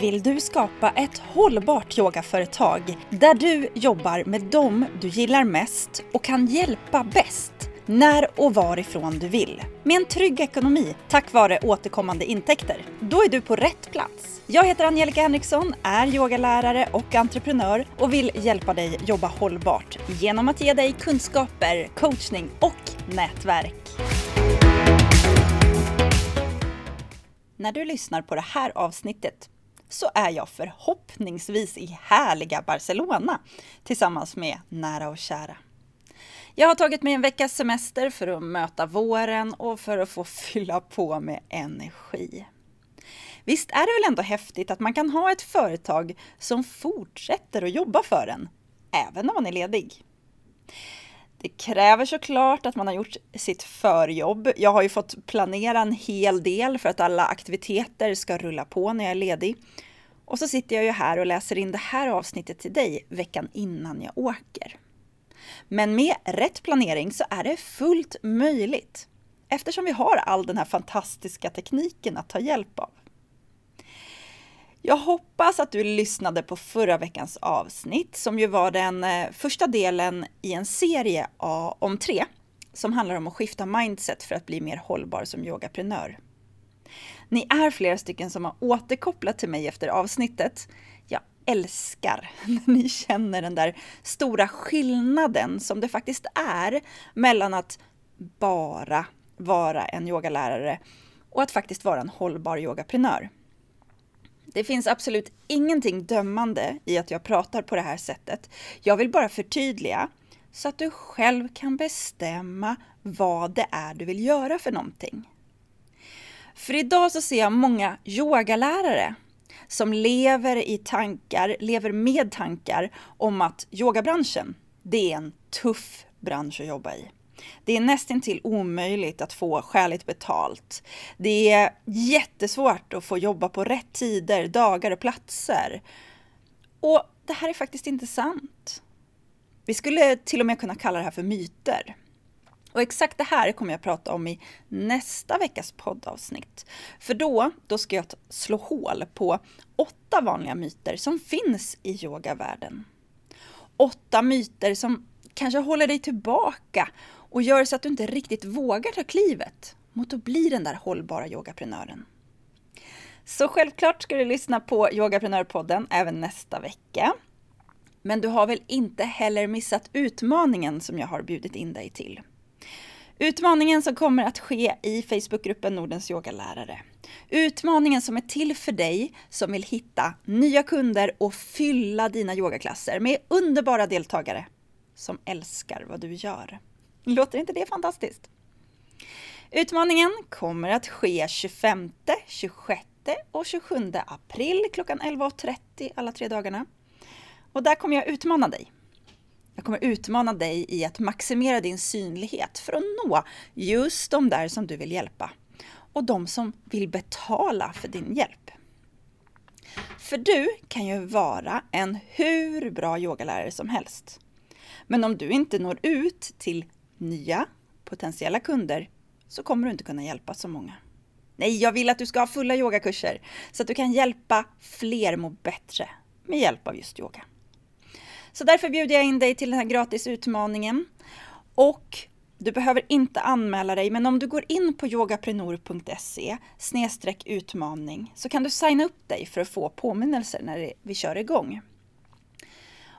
Vill du skapa ett hållbart yogaföretag där du jobbar med dem du gillar mest och kan hjälpa bäst när och varifrån du vill. Med en trygg ekonomi tack vare återkommande intäkter. Då är du på rätt plats. Jag heter Angelica Henriksson, är yogalärare och entreprenör och vill hjälpa dig jobba hållbart genom att ge dig kunskaper, coachning och nätverk. När du lyssnar på det här avsnittet så är jag förhoppningsvis i härliga Barcelona tillsammans med nära och kära. Jag har tagit mig en veckas semester för att möta våren och för att få fylla på med energi. Visst är det väl ändå häftigt att man kan ha ett företag som fortsätter att jobba för en, även när man är ledig? Det kräver såklart att man har gjort sitt förjobb. Jag har ju fått planera en hel del för att alla aktiviteter ska rulla på när jag är ledig. Och så sitter jag ju här och läser in det här avsnittet till dig veckan innan jag åker. Men med rätt planering så är det fullt möjligt eftersom vi har all den här fantastiska tekniken att ta hjälp av. Jag hoppas att du lyssnade på förra veckans avsnitt som ju var den eh, första delen i en serie om tre som handlar om att skifta mindset för att bli mer hållbar som yogaprenör. Ni är flera stycken som har återkopplat till mig efter avsnittet. Jag älskar när ni känner den där stora skillnaden som det faktiskt är mellan att bara vara en yogalärare och att faktiskt vara en hållbar yogaprenör. Det finns absolut ingenting dömande i att jag pratar på det här sättet. Jag vill bara förtydliga så att du själv kan bestämma vad det är du vill göra för någonting. För idag så ser jag många yogalärare som lever i tankar, lever med tankar om att yogabranschen, det är en tuff bransch att jobba i. Det är nästintill omöjligt att få skäligt betalt. Det är jättesvårt att få jobba på rätt tider, dagar och platser. Och det här är faktiskt inte sant. Vi skulle till och med kunna kalla det här för myter. Och exakt det här kommer jag prata om i nästa veckas poddavsnitt. För då, då ska jag slå hål på åtta vanliga myter som finns i yogavärlden. Åtta myter som kanske håller dig tillbaka och gör så att du inte riktigt vågar ta klivet mot att bli den där hållbara yogaprenören. Så självklart ska du lyssna på Yogaprenörpodden även nästa vecka. Men du har väl inte heller missat utmaningen som jag har bjudit in dig till. Utmaningen som kommer att ske i Facebookgruppen Nordens yogalärare. Utmaningen som är till för dig som vill hitta nya kunder och fylla dina yogaklasser med underbara deltagare som älskar vad du gör. Låter inte det fantastiskt? Utmaningen kommer att ske 25, 26 och 27 april klockan 11.30 alla tre dagarna. Och där kommer jag utmana dig. Jag kommer utmana dig i att maximera din synlighet för att nå just de där som du vill hjälpa och de som vill betala för din hjälp. För du kan ju vara en hur bra yogalärare som helst. Men om du inte når ut till nya potentiella kunder så kommer du inte kunna hjälpa så många. Nej, jag vill att du ska ha fulla yogakurser så att du kan hjälpa fler må bättre med hjälp av just yoga. Så därför bjuder jag in dig till den här gratis utmaningen. Och du behöver inte anmäla dig, men om du går in på yogaprenor.se utmaning så kan du signa upp dig för att få påminnelser när vi kör igång.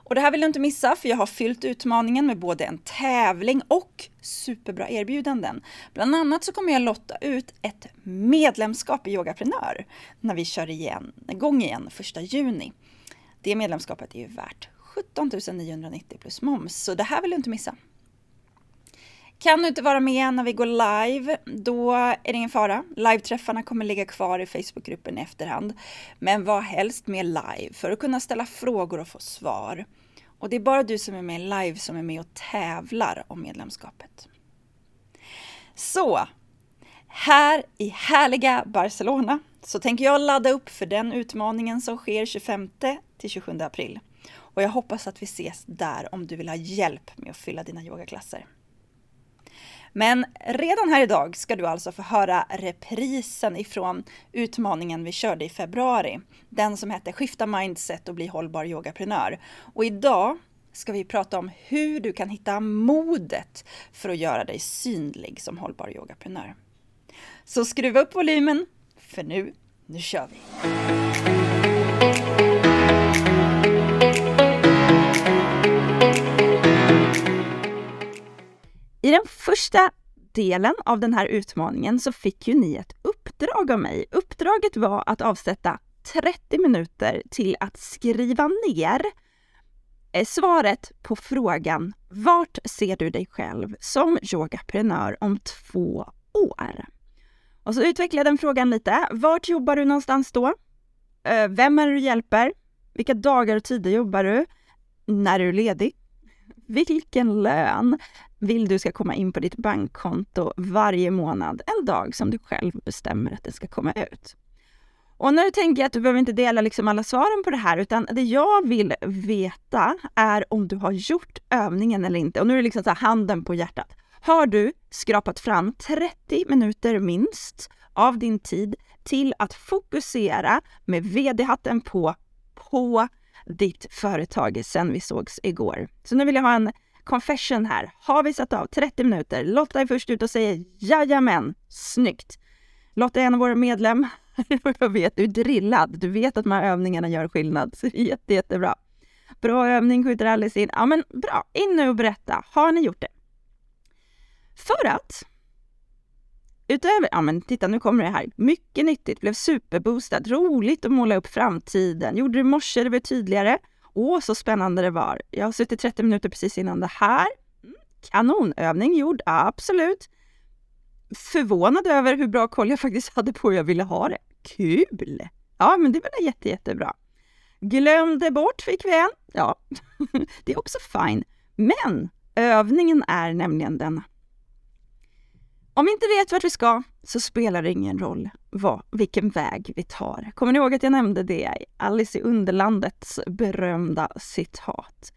Och det här vill du inte missa för jag har fyllt utmaningen med både en tävling och superbra erbjudanden. Bland annat så kommer jag lotta ut ett medlemskap i Yogaprenör när vi kör igen, igång igen 1 juni. Det medlemskapet är ju värt 17 990 plus moms, så det här vill du inte missa. Kan du inte vara med när vi går live, då är det ingen fara. Live-träffarna kommer ligga kvar i Facebookgruppen i efterhand. Men var helst med live för att kunna ställa frågor och få svar. Och det är bara du som är med live som är med och tävlar om medlemskapet. Så, här i härliga Barcelona så tänker jag ladda upp för den utmaningen som sker 25 till 27 april. Och jag hoppas att vi ses där om du vill ha hjälp med att fylla dina yogaklasser. Men redan här idag ska du alltså få höra reprisen ifrån utmaningen vi körde i februari. Den som hette Skifta mindset och bli hållbar yogaprenör. Och idag ska vi prata om hur du kan hitta modet för att göra dig synlig som hållbar yogaprenör. Så skruva upp volymen, för nu, nu kör vi! Den första delen av den här utmaningen så fick ju ni ett uppdrag av mig. Uppdraget var att avsätta 30 minuter till att skriva ner eh, svaret på frågan Vart ser du dig själv som yogaprenör om två år? Och så utvecklade jag den frågan lite. Vart jobbar du någonstans då? Eh, vem är det du hjälper? Vilka dagar och tider jobbar du? När är du ledig? Vilken lön vill du ska komma in på ditt bankkonto varje månad en dag som du själv bestämmer att det ska komma ut? Och nu tänker jag att du behöver inte dela liksom alla svaren på det här, utan det jag vill veta är om du har gjort övningen eller inte. Och nu är det liksom så handen på hjärtat. Har du skrapat fram 30 minuter minst av din tid till att fokusera med vd-hatten på, på ditt företag sen vi sågs igår. Så nu vill jag ha en confession här. Har vi satt av 30 minuter? Lotta är först ut och säger jajamän, snyggt. Lotta är en av våra medlemmar. jag vet, du är drillad. Du vet att de här övningarna gör skillnad. Så jätte, jättebra. Bra övning, skjuter Alice in. Ja, men bra. In nu och berätta. Har ni gjort det? För att utöver, ja men titta nu kommer det här, mycket nyttigt, blev superboostad, roligt att måla upp framtiden, gjorde det i morse, det blev tydligare. Åh, så spännande det var. Jag har suttit 30 minuter precis innan det här. Mm, kanonövning gjord, absolut. Förvånad över hur bra koll jag faktiskt hade på hur jag ville ha det. Kul! Ja, men det var jätte, jättebra. Glömde bort fick vi en. Ja, det är också fine. Men övningen är nämligen den om vi inte vet vart vi ska så spelar det ingen roll vad, vilken väg vi tar. Kommer ni ihåg att jag nämnde det i Alice i Underlandets berömda citat?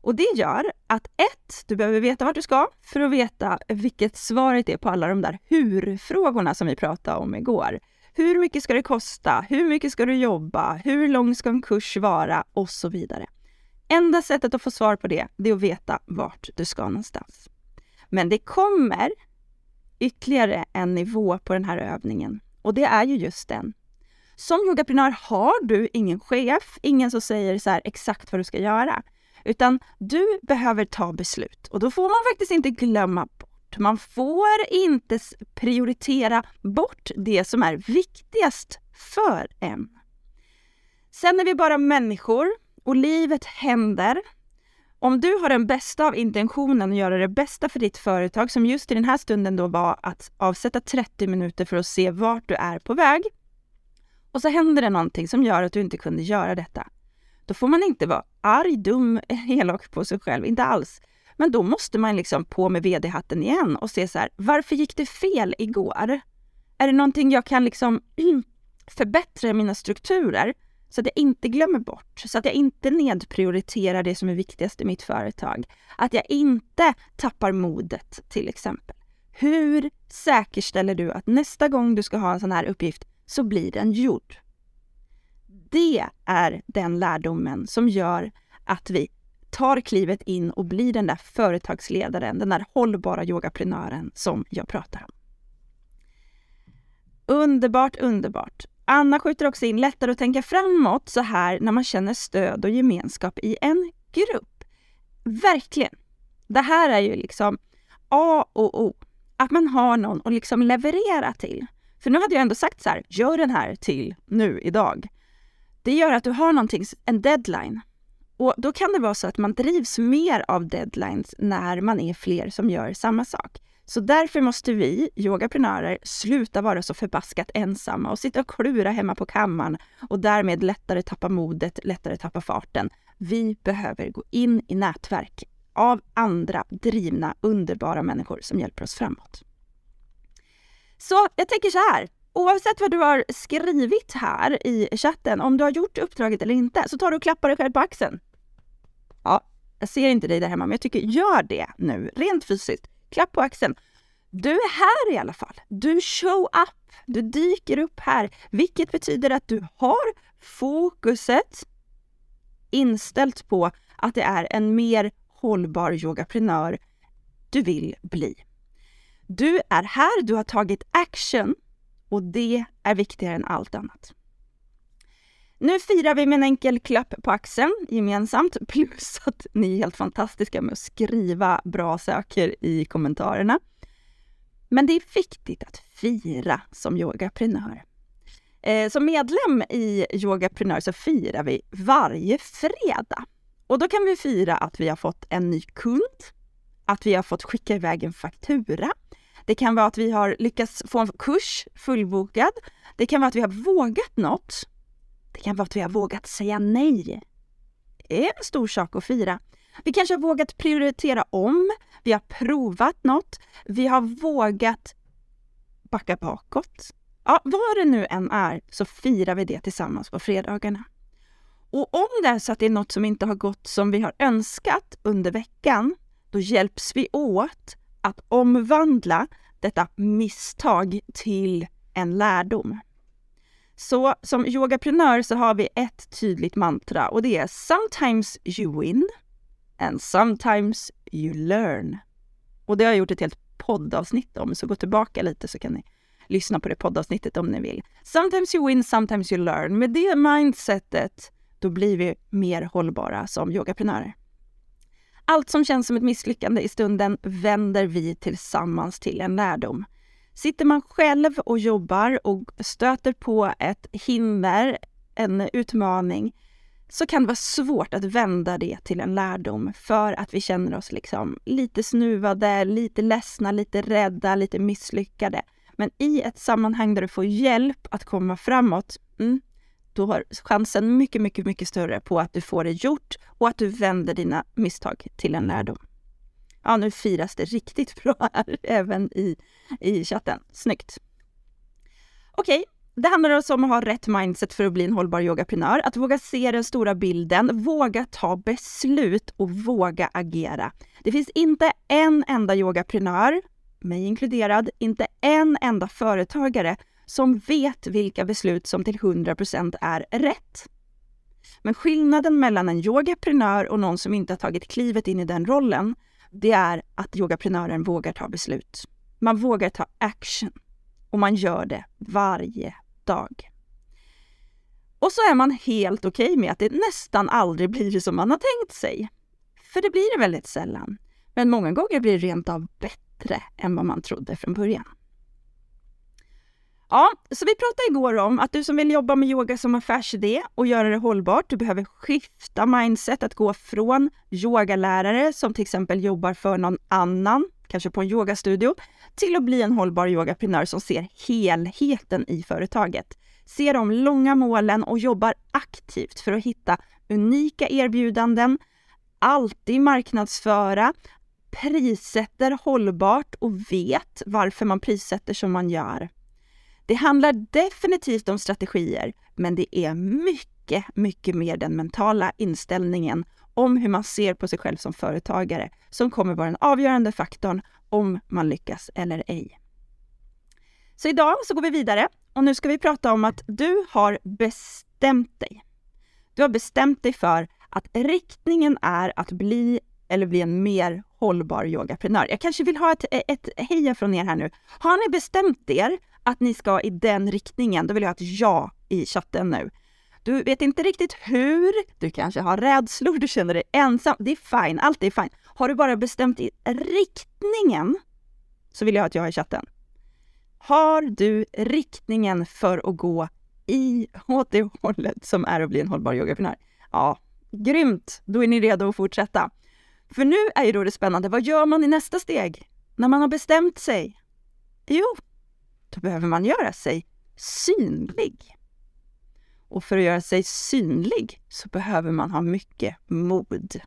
Och det gör att ett, du behöver veta vart du ska för att veta vilket svaret är på alla de där hur-frågorna som vi pratade om igår. Hur mycket ska det kosta? Hur mycket ska du jobba? Hur lång ska en kurs vara? Och så vidare. Enda sättet att få svar på det, det är att veta vart du ska någonstans. Men det kommer ytterligare en nivå på den här övningen och det är ju just den. Som yogaprenör har du ingen chef, ingen som säger så exakt vad du ska göra, utan du behöver ta beslut och då får man faktiskt inte glömma bort. Man får inte prioritera bort det som är viktigast för en. Sen är vi bara människor och livet händer om du har den bästa av intentionen att göra det bästa för ditt företag, som just i den här stunden då var att avsätta 30 minuter för att se vart du är på väg, och så händer det någonting som gör att du inte kunde göra detta. Då får man inte vara arg, dum, elak på sig själv, inte alls. Men då måste man liksom på med vd-hatten igen och se så här, varför gick det fel igår? Är det någonting jag kan liksom förbättra mina strukturer? Så att jag inte glömmer bort, så att jag inte nedprioriterar det som är viktigast i mitt företag. Att jag inte tappar modet till exempel. Hur säkerställer du att nästa gång du ska ha en sån här uppgift så blir den gjord? Det är den lärdomen som gör att vi tar klivet in och blir den där företagsledaren, den där hållbara yogaprenören som jag pratar om. Underbart, underbart. Anna skjuter också in lättare att tänka framåt så här när man känner stöd och gemenskap i en grupp. Verkligen! Det här är ju liksom A och O. Att man har någon att liksom leverera till. För nu hade jag ändå sagt så här, gör den här till nu idag. Det gör att du har någonting, en deadline. Och då kan det vara så att man drivs mer av deadlines när man är fler som gör samma sak. Så därför måste vi yogaprenörer sluta vara så förbaskat ensamma och sitta och klura hemma på kammaren och därmed lättare tappa modet, lättare tappa farten. Vi behöver gå in i nätverk av andra drivna, underbara människor som hjälper oss framåt. Så jag tänker så här, oavsett vad du har skrivit här i chatten, om du har gjort uppdraget eller inte, så tar du och klappar dig själv på axeln. Ja, jag ser inte dig där hemma, men jag tycker gör det nu, rent fysiskt. Klapp på axeln. Du är här i alla fall. Du show up. Du dyker upp här, vilket betyder att du har fokuset inställt på att det är en mer hållbar yogaprenör du vill bli. Du är här, du har tagit action och det är viktigare än allt annat. Nu firar vi med en enkel klapp på axeln gemensamt, plus att ni är helt fantastiska med att skriva bra saker i kommentarerna. Men det är viktigt att fira som yogaprenör. Eh, som medlem i Yogaprenör så firar vi varje fredag. Och då kan vi fira att vi har fått en ny kund, att vi har fått skicka iväg en faktura. Det kan vara att vi har lyckats få en kurs fullbokad. Det kan vara att vi har vågat något. Det kan vara att vi har vågat säga nej. Det är en stor sak att fira. Vi kanske har vågat prioritera om, vi har provat något, vi har vågat backa bakåt. Ja, vad det nu än är så firar vi det tillsammans på fredagarna. Och om det är så att det är något som inte har gått som vi har önskat under veckan, då hjälps vi åt att omvandla detta misstag till en lärdom. Så som yogaprenör så har vi ett tydligt mantra och det är “Sometimes you win and sometimes you learn”. Och det har jag gjort ett helt poddavsnitt om, så gå tillbaka lite så kan ni lyssna på det poddavsnittet om ni vill. Sometimes you win, sometimes you learn. Med det mindsetet, då blir vi mer hållbara som yogaprenörer. Allt som känns som ett misslyckande i stunden vänder vi tillsammans till en lärdom. Sitter man själv och jobbar och stöter på ett hinder, en utmaning, så kan det vara svårt att vända det till en lärdom för att vi känner oss liksom lite snuvade, lite ledsna, lite rädda, lite misslyckade. Men i ett sammanhang där du får hjälp att komma framåt, mm, då har chansen mycket, mycket, mycket större på att du får det gjort och att du vänder dina misstag till en lärdom. Ja, nu firas det riktigt bra här, även i, i chatten. Snyggt! Okej, det handlar alltså om att ha rätt mindset för att bli en hållbar yogaprenör. Att våga se den stora bilden, våga ta beslut och våga agera. Det finns inte en enda yogaprenör, mig inkluderad, inte en enda företagare som vet vilka beslut som till 100% är rätt. Men skillnaden mellan en yogaprenör och någon som inte har tagit klivet in i den rollen, det är att yogaprenören vågar ta beslut. Man vågar ta action och man gör det varje dag. Och så är man helt okej okay med att det nästan aldrig blir som man har tänkt sig. För det blir det väldigt sällan. Men många gånger blir det rent av bättre än vad man trodde från början. Ja, så vi pratade igår om att du som vill jobba med yoga som affärsidé och göra det hållbart, du behöver skifta mindset, att gå från yogalärare som till exempel jobbar för någon annan, kanske på en yogastudio, till att bli en hållbar yogaprenör som ser helheten i företaget. Ser de långa målen och jobbar aktivt för att hitta unika erbjudanden, alltid marknadsföra, prissätter hållbart och vet varför man prissätter som man gör. Det handlar definitivt om strategier, men det är mycket, mycket mer den mentala inställningen om hur man ser på sig själv som företagare som kommer vara den avgörande faktorn om man lyckas eller ej. Så idag så går vi vidare och nu ska vi prata om att du har bestämt dig. Du har bestämt dig för att riktningen är att bli eller bli en mer hållbar yogaprenör. Jag kanske vill ha ett, ett heja från er här nu. Har ni bestämt er att ni ska i den riktningen, då vill jag ha ett ja i chatten nu. Du vet inte riktigt hur, du kanske har rädslor, du känner dig ensam. Det är fine, allt är fine. Har du bara bestämt i riktningen så vill jag ha ett ja i chatten. Har du riktningen för att gå i åt det hållet som är att bli en hållbar yogaprenör? Ja, grymt! Då är ni redo att fortsätta. För nu är ju då det spännande, vad gör man i nästa steg? När man har bestämt sig? Jo, då behöver man göra sig synlig. Och för att göra sig synlig så behöver man ha mycket mod.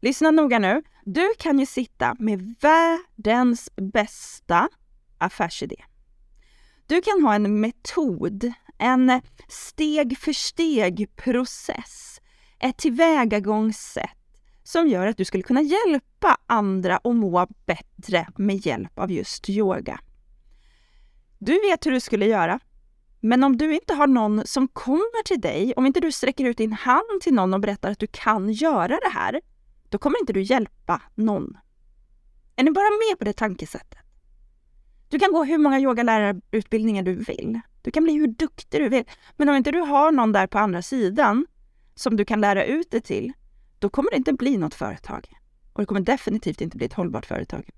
Lyssna noga nu. Du kan ju sitta med världens bästa affärsidé. Du kan ha en metod, en steg för steg process, ett tillvägagångssätt som gör att du skulle kunna hjälpa andra att må bättre med hjälp av just yoga. Du vet hur du skulle göra. Men om du inte har någon som kommer till dig, om inte du sträcker ut din hand till någon och berättar att du kan göra det här, då kommer inte du hjälpa någon. Är ni bara med på det tankesättet? Du kan gå hur många yogalärarutbildningar du vill. Du kan bli hur duktig du vill. Men om inte du har någon där på andra sidan som du kan lära ut det till, då kommer det inte bli något företag. Och det kommer definitivt inte bli ett hållbart företag.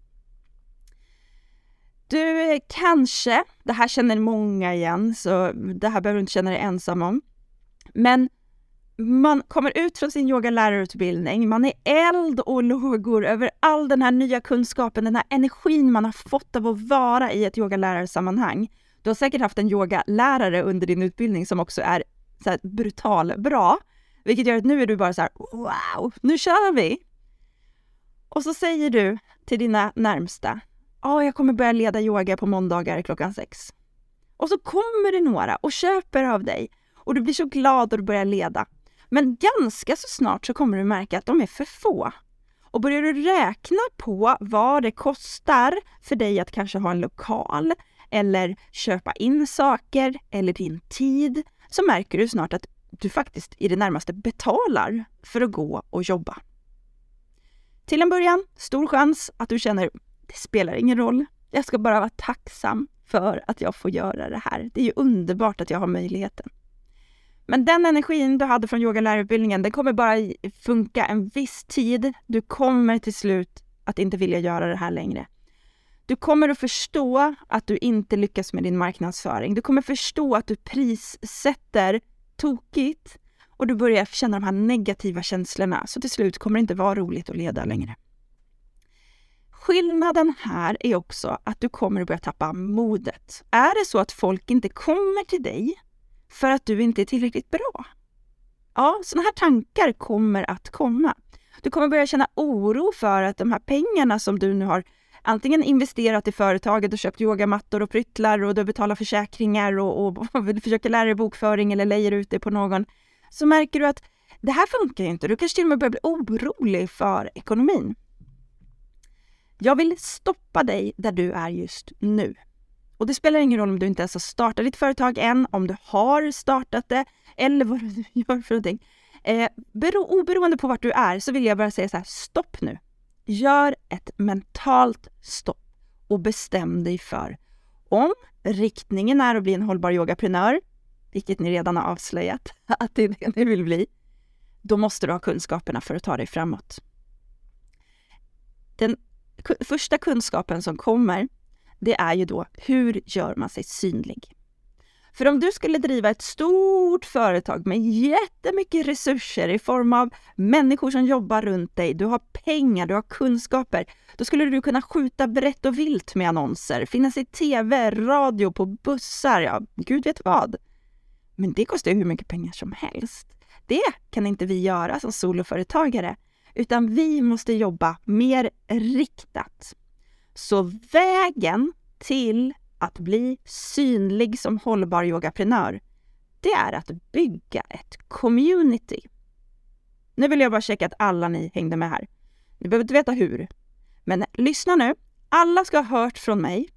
Du eh, kanske, det här känner många igen, så det här behöver du inte känna dig ensam om. Men man kommer ut från sin yogalärarutbildning, man är eld och lågor över all den här nya kunskapen, den här energin man har fått av att vara i ett yogalärarsammanhang. Du har säkert haft en yogalärare under din utbildning som också är så brutal bra, vilket gör att nu är du bara så här, wow, nu kör vi! Och så säger du till dina närmsta, ja, oh, jag kommer börja leda yoga på måndagar klockan sex. Och så kommer det några och köper av dig och du blir så glad och du börjar leda. Men ganska så snart så kommer du märka att de är för få. Och börjar du räkna på vad det kostar för dig att kanske ha en lokal eller köpa in saker eller din tid så märker du snart att du faktiskt i det närmaste betalar för att gå och jobba. Till en början, stor chans att du känner det spelar ingen roll. Jag ska bara vara tacksam för att jag får göra det här. Det är ju underbart att jag har möjligheten. Men den energin du hade från yogalärarutbildningen, den kommer bara funka en viss tid. Du kommer till slut att inte vilja göra det här längre. Du kommer att förstå att du inte lyckas med din marknadsföring. Du kommer förstå att du prissätter tokigt och du börjar känna de här negativa känslorna. Så till slut kommer det inte vara roligt att leda längre. Skillnaden här är också att du kommer att börja tappa modet. Är det så att folk inte kommer till dig för att du inte är tillräckligt bra? Ja, sådana här tankar kommer att komma. Du kommer börja känna oro för att de här pengarna som du nu har antingen investerat i företaget och köpt yogamattor och pryttlar och du betalar försäkringar och, och, och försöker lära dig bokföring eller lejer ut det på någon, så märker du att det här funkar inte. Du kanske till och med börjar bli orolig för ekonomin. Jag vill stoppa dig där du är just nu. Och det spelar ingen roll om du inte ens har startat ditt företag än, om du har startat det eller vad du gör för någonting. Eh, bero, oberoende på vart du är så vill jag bara säga så här, stopp nu. Gör ett mentalt stopp och bestäm dig för om riktningen är att bli en hållbar yogaprenör, vilket ni redan har avslöjat att det är det ni vill bli, då måste du ha kunskaperna för att ta dig framåt. Den första kunskapen som kommer, det är ju då hur gör man sig synlig? För om du skulle driva ett stort företag med jättemycket resurser i form av människor som jobbar runt dig, du har pengar, du har kunskaper, då skulle du kunna skjuta brett och vilt med annonser, finnas i tv, radio, på bussar, ja, gud vet vad. Men det kostar ju hur mycket pengar som helst. Det kan inte vi göra som soloföretagare, utan vi måste jobba mer riktat. Så vägen till att bli synlig som hållbar yogaprenör, det är att bygga ett community. Nu vill jag bara checka att alla ni hängde med här. Ni behöver inte veta hur. Men lyssna nu. Alla ska ha hört från mig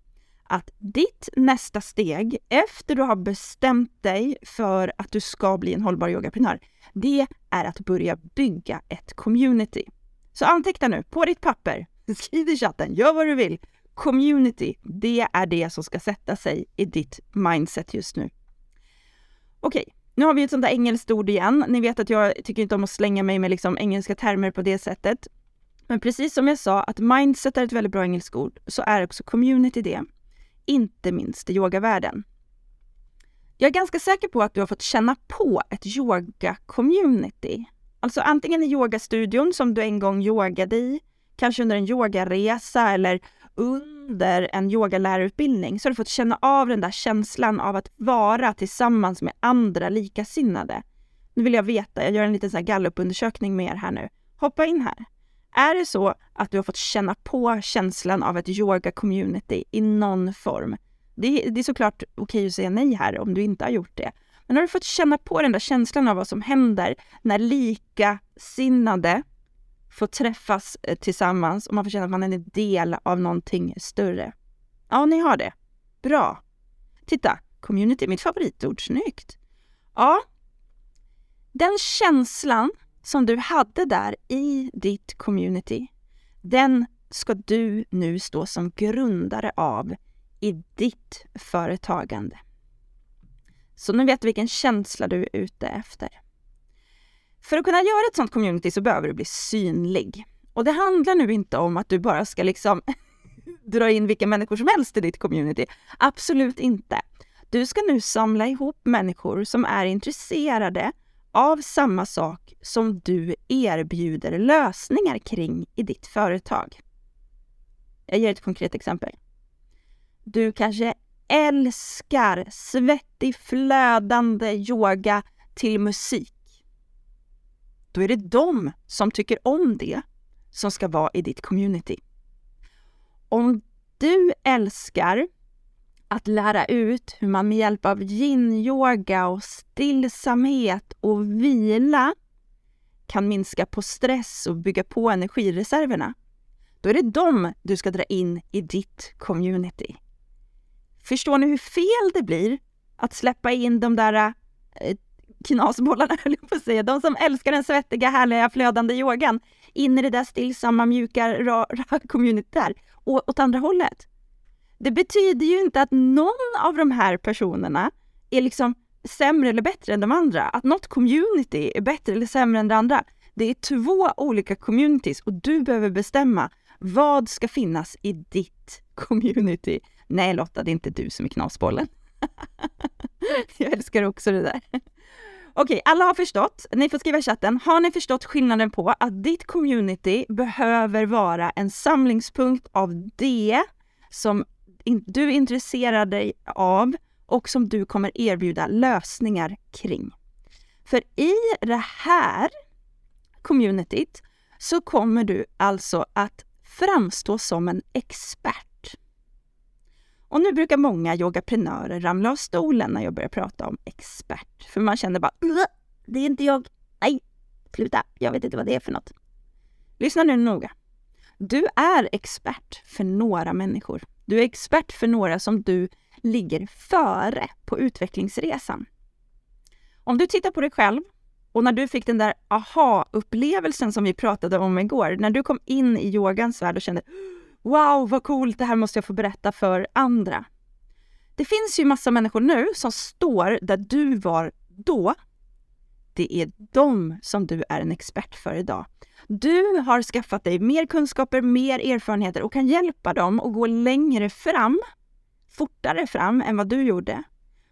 att ditt nästa steg efter du har bestämt dig för att du ska bli en hållbar yogaprenör, det är att börja bygga ett community. Så anteckna nu på ditt papper, skriv i chatten, gör vad du vill. Community, det är det som ska sätta sig i ditt mindset just nu. Okej, nu har vi ett sånt där engelskt ord igen. Ni vet att jag tycker inte om att slänga mig med liksom engelska termer på det sättet. Men precis som jag sa att mindset är ett väldigt bra engelskt ord, så är också community det. Inte minst i yogavärlden. Jag är ganska säker på att du har fått känna på ett yoga-community. Alltså antingen i yogastudion som du en gång yogade i, kanske under en yogaresa eller under en yogalärarutbildning så har du fått känna av den där känslan av att vara tillsammans med andra likasinnade. Nu vill jag veta, jag gör en liten så här gallupundersökning med er här nu. Hoppa in här. Är det så att du har fått känna på känslan av ett yoga-community i någon form? Det, det är såklart okej att säga nej här om du inte har gjort det. Men har du fått känna på den där känslan av vad som händer när likasinnade får träffas eh, tillsammans och man får känna att man är en del av någonting större. Ja, ni har det. Bra. Titta, community är mitt favoritord. Snyggt. Ja, den känslan som du hade där i ditt community, den ska du nu stå som grundare av i ditt företagande. Så nu vet du vilken känsla du är ute efter. För att kunna göra ett sånt community så behöver du bli synlig. Och det handlar nu inte om att du bara ska liksom dra in vilka människor som helst i ditt community. Absolut inte. Du ska nu samla ihop människor som är intresserade av samma sak som du erbjuder lösningar kring i ditt företag. Jag ger ett konkret exempel. Du kanske älskar svettig, flödande yoga till musik. Då är det de som tycker om det som ska vara i ditt community. Om du älskar att lära ut hur man med hjälp av yin-yoga och stillsamhet och vila kan minska på stress och bygga på energireserverna, då är det dem du ska dra in i ditt community. Förstår ni hur fel det blir att släppa in de där eh, knasbollarna, höll jag på att säga, de som älskar den svettiga, härliga, flödande yogan in i det där stillsamma, mjuka, rara communityt där, och åt andra hållet. Det betyder ju inte att någon av de här personerna är liksom sämre eller bättre än de andra. Att något community är bättre eller sämre än det andra. Det är två olika communities och du behöver bestämma vad ska finnas i ditt community. Nej Lotta, det är inte du som är knasbollen. Jag älskar också det där. Okej, alla har förstått. Ni får skriva i chatten. Har ni förstått skillnaden på att ditt community behöver vara en samlingspunkt av det som du intresserar dig av och som du kommer erbjuda lösningar kring. För i det här communityt så kommer du alltså att framstå som en expert. Och nu brukar många yogaprenörer ramla av stolen när jag börjar prata om expert. För man känner bara det är inte jag. Nej, sluta. Jag vet inte vad det är för något. Lyssna nu noga. Du är expert för några människor. Du är expert för några som du ligger före på utvecklingsresan. Om du tittar på dig själv och när du fick den där aha-upplevelsen som vi pratade om igår, när du kom in i yogans värld och kände Wow, vad coolt, det här måste jag få berätta för andra. Det finns ju massa människor nu som står där du var då. Det är dem som du är en expert för idag. Du har skaffat dig mer kunskaper, mer erfarenheter och kan hjälpa dem att gå längre fram, fortare fram än vad du gjorde.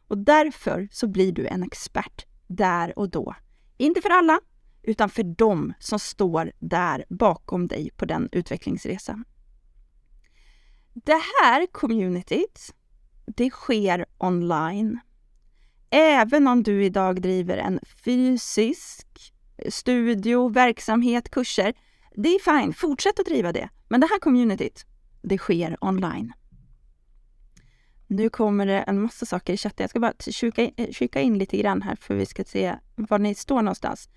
Och därför så blir du en expert där och då. Inte för alla, utan för dem som står där bakom dig på den utvecklingsresan. Det här communityt, det sker online. Även om du idag driver en fysisk eh, studio, verksamhet, kurser. Det är fine, fortsätt att driva det. Men det här communityt, det sker online. Nu kommer det en massa saker i chatten. Jag ska bara kika, eh, kika in lite grann här för vi ska se var ni står någonstans.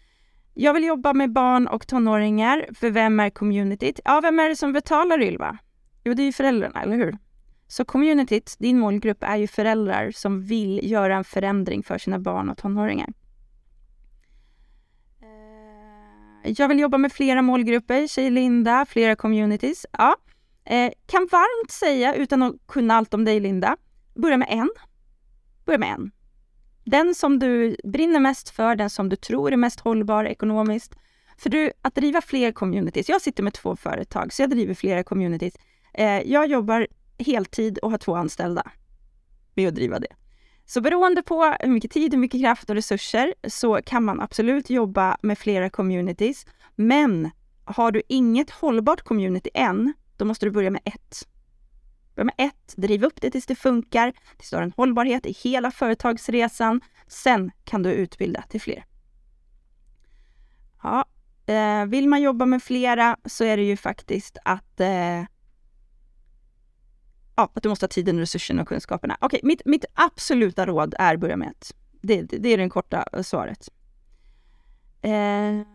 Jag vill jobba med barn och tonåringar. För vem är communityt? Ja, vem är det som betalar Ylva? Jo, det är ju föräldrarna, eller hur? Så communityt, din målgrupp, är ju föräldrar som vill göra en förändring för sina barn och tonåringar. Eh, jag vill jobba med flera målgrupper, säger Linda, flera communities. Ja, eh, kan varmt säga, utan att kunna allt om dig Linda, börja med en. Börja med en. Den som du brinner mest för, den som du tror är mest hållbar ekonomiskt. För du, att driva fler communities, jag sitter med två företag, så jag driver flera communities. Eh, jag jobbar heltid och ha två anställda med att driva det. Så beroende på hur mycket tid, hur mycket kraft och resurser så kan man absolut jobba med flera communities. Men har du inget hållbart community än, då måste du börja med ett. Börja med ett, driv upp det tills det funkar, tills du har en hållbarhet i hela företagsresan. Sen kan du utbilda till fler. Ja, eh, vill man jobba med flera så är det ju faktiskt att eh, ja, att du måste ha tiden, resurserna och kunskaperna. Okej, mitt, mitt absoluta råd är börja med ett. Det, det, det är det korta eh, svaret. Eh,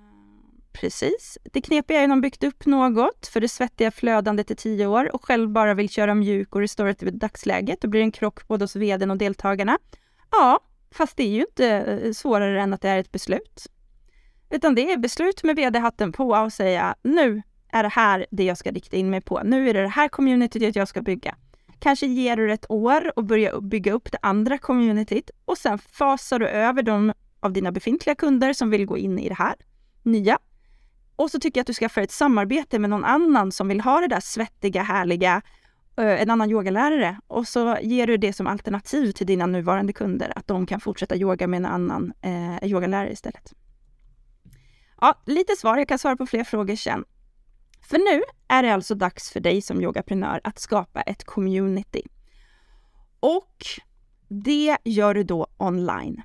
Precis. Det knepiga är att de byggt upp något för det svettiga flödandet i tio år och själv bara vill köra mjuk och restorativ i dagsläget. Då blir det en krock både hos vdn och deltagarna. Ja, fast det är ju inte eh, svårare än att det är ett beslut. Utan det är beslut med vd-hatten på och säga nu är det här det jag ska rikta in mig på. Nu är det det här communityt jag ska bygga. Kanske ger du det ett år och börjar bygga upp det andra communityt och sen fasar du över de av dina befintliga kunder som vill gå in i det här nya. Och så tycker jag att du skaffar ett samarbete med någon annan som vill ha det där svettiga, härliga, eh, en annan yogalärare och så ger du det som alternativ till dina nuvarande kunder, att de kan fortsätta yoga med en annan eh, yogalärare istället. Ja, lite svar. Jag kan svara på fler frågor sen. För nu är det alltså dags för dig som yogaprenör att skapa ett community. Och det gör du då online.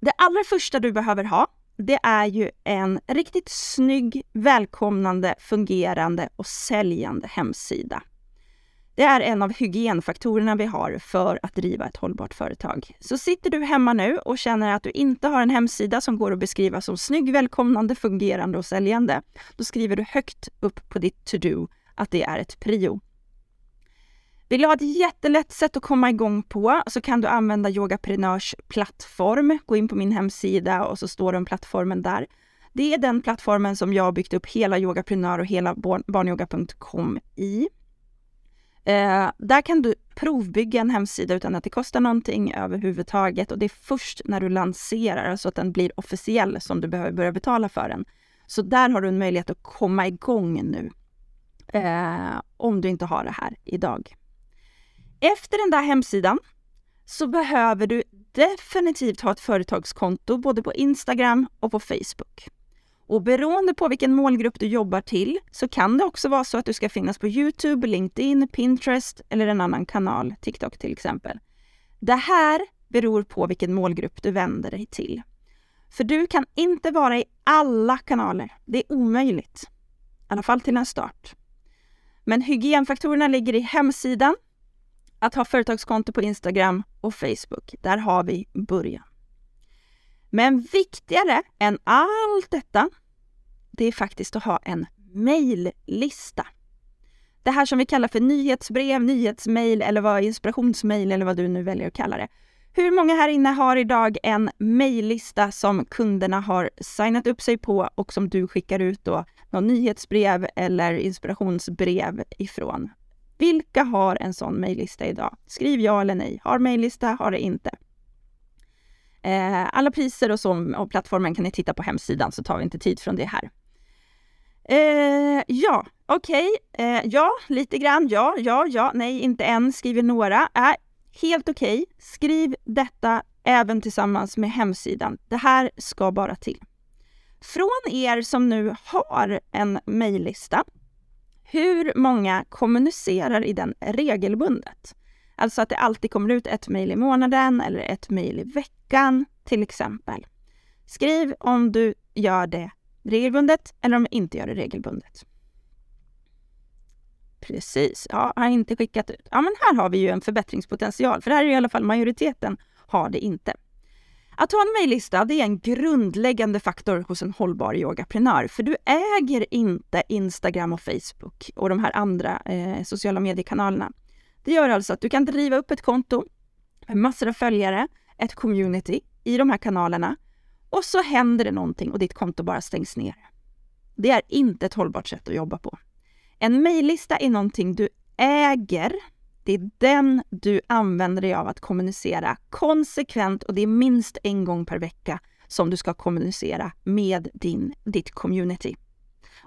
Det allra första du behöver ha, det är ju en riktigt snygg, välkomnande, fungerande och säljande hemsida. Det är en av hygienfaktorerna vi har för att driva ett hållbart företag. Så sitter du hemma nu och känner att du inte har en hemsida som går att beskriva som snygg, välkomnande, fungerande och säljande, då skriver du högt upp på ditt to-do att det är ett prio. Vill du ha ett jättelätt sätt att komma igång på så kan du använda Yogaprenörs plattform. Gå in på min hemsida och så står den plattformen där. Det är den plattformen som jag har byggt upp hela Yogaprenör och hela barnyoga.com i. Eh, där kan du provbygga en hemsida utan att det kostar någonting överhuvudtaget och det är först när du lanserar så att den blir officiell som du behöver börja betala för den. Så där har du en möjlighet att komma igång nu. Eh, om du inte har det här idag. Efter den där hemsidan så behöver du definitivt ha ett företagskonto både på Instagram och på Facebook. Och beroende på vilken målgrupp du jobbar till så kan det också vara så att du ska finnas på Youtube, LinkedIn, Pinterest eller en annan kanal, TikTok till exempel. Det här beror på vilken målgrupp du vänder dig till. För du kan inte vara i alla kanaler. Det är omöjligt. I alla fall till en start. Men hygienfaktorerna ligger i hemsidan, att ha företagskonto på Instagram och Facebook. Där har vi början. Men viktigare än allt detta, det är faktiskt att ha en mejllista. Det här som vi kallar för nyhetsbrev, nyhetsmejl eller vad inspirationsmejl eller vad du nu väljer att kalla det. Hur många här inne har idag en mejllista som kunderna har signat upp sig på och som du skickar ut då någon nyhetsbrev eller inspirationsbrev ifrån? Vilka har en sån mejllista idag? Skriv ja eller nej. Har mejllista, har det inte. Eh, alla priser och så och plattformen kan ni titta på hemsidan så tar vi inte tid från det här. Eh, ja, okej. Okay. Eh, ja, lite grann. Ja, ja, ja. Nej, inte än, skriver några. Äh, helt okej. Okay. Skriv detta även tillsammans med hemsidan. Det här ska bara till. Från er som nu har en mejllista, hur många kommunicerar i den regelbundet? Alltså att det alltid kommer ut ett mejl i månaden eller ett mejl i veckan till exempel. Skriv om du gör det regelbundet eller om du inte gör det regelbundet. Precis, ja, har inte skickat ut. Ja, men här har vi ju en förbättringspotential, för här är i alla fall majoriteten har det inte. Att ha en mejllista det är en grundläggande faktor hos en hållbar yogaprenör, för du äger inte Instagram och Facebook och de här andra eh, sociala mediekanalerna. Det gör alltså att du kan driva upp ett konto med massor av följare, ett community i de här kanalerna och så händer det någonting och ditt konto bara stängs ner. Det är inte ett hållbart sätt att jobba på. En mejllista är någonting du äger. Det är den du använder dig av att kommunicera konsekvent och det är minst en gång per vecka som du ska kommunicera med din, ditt community.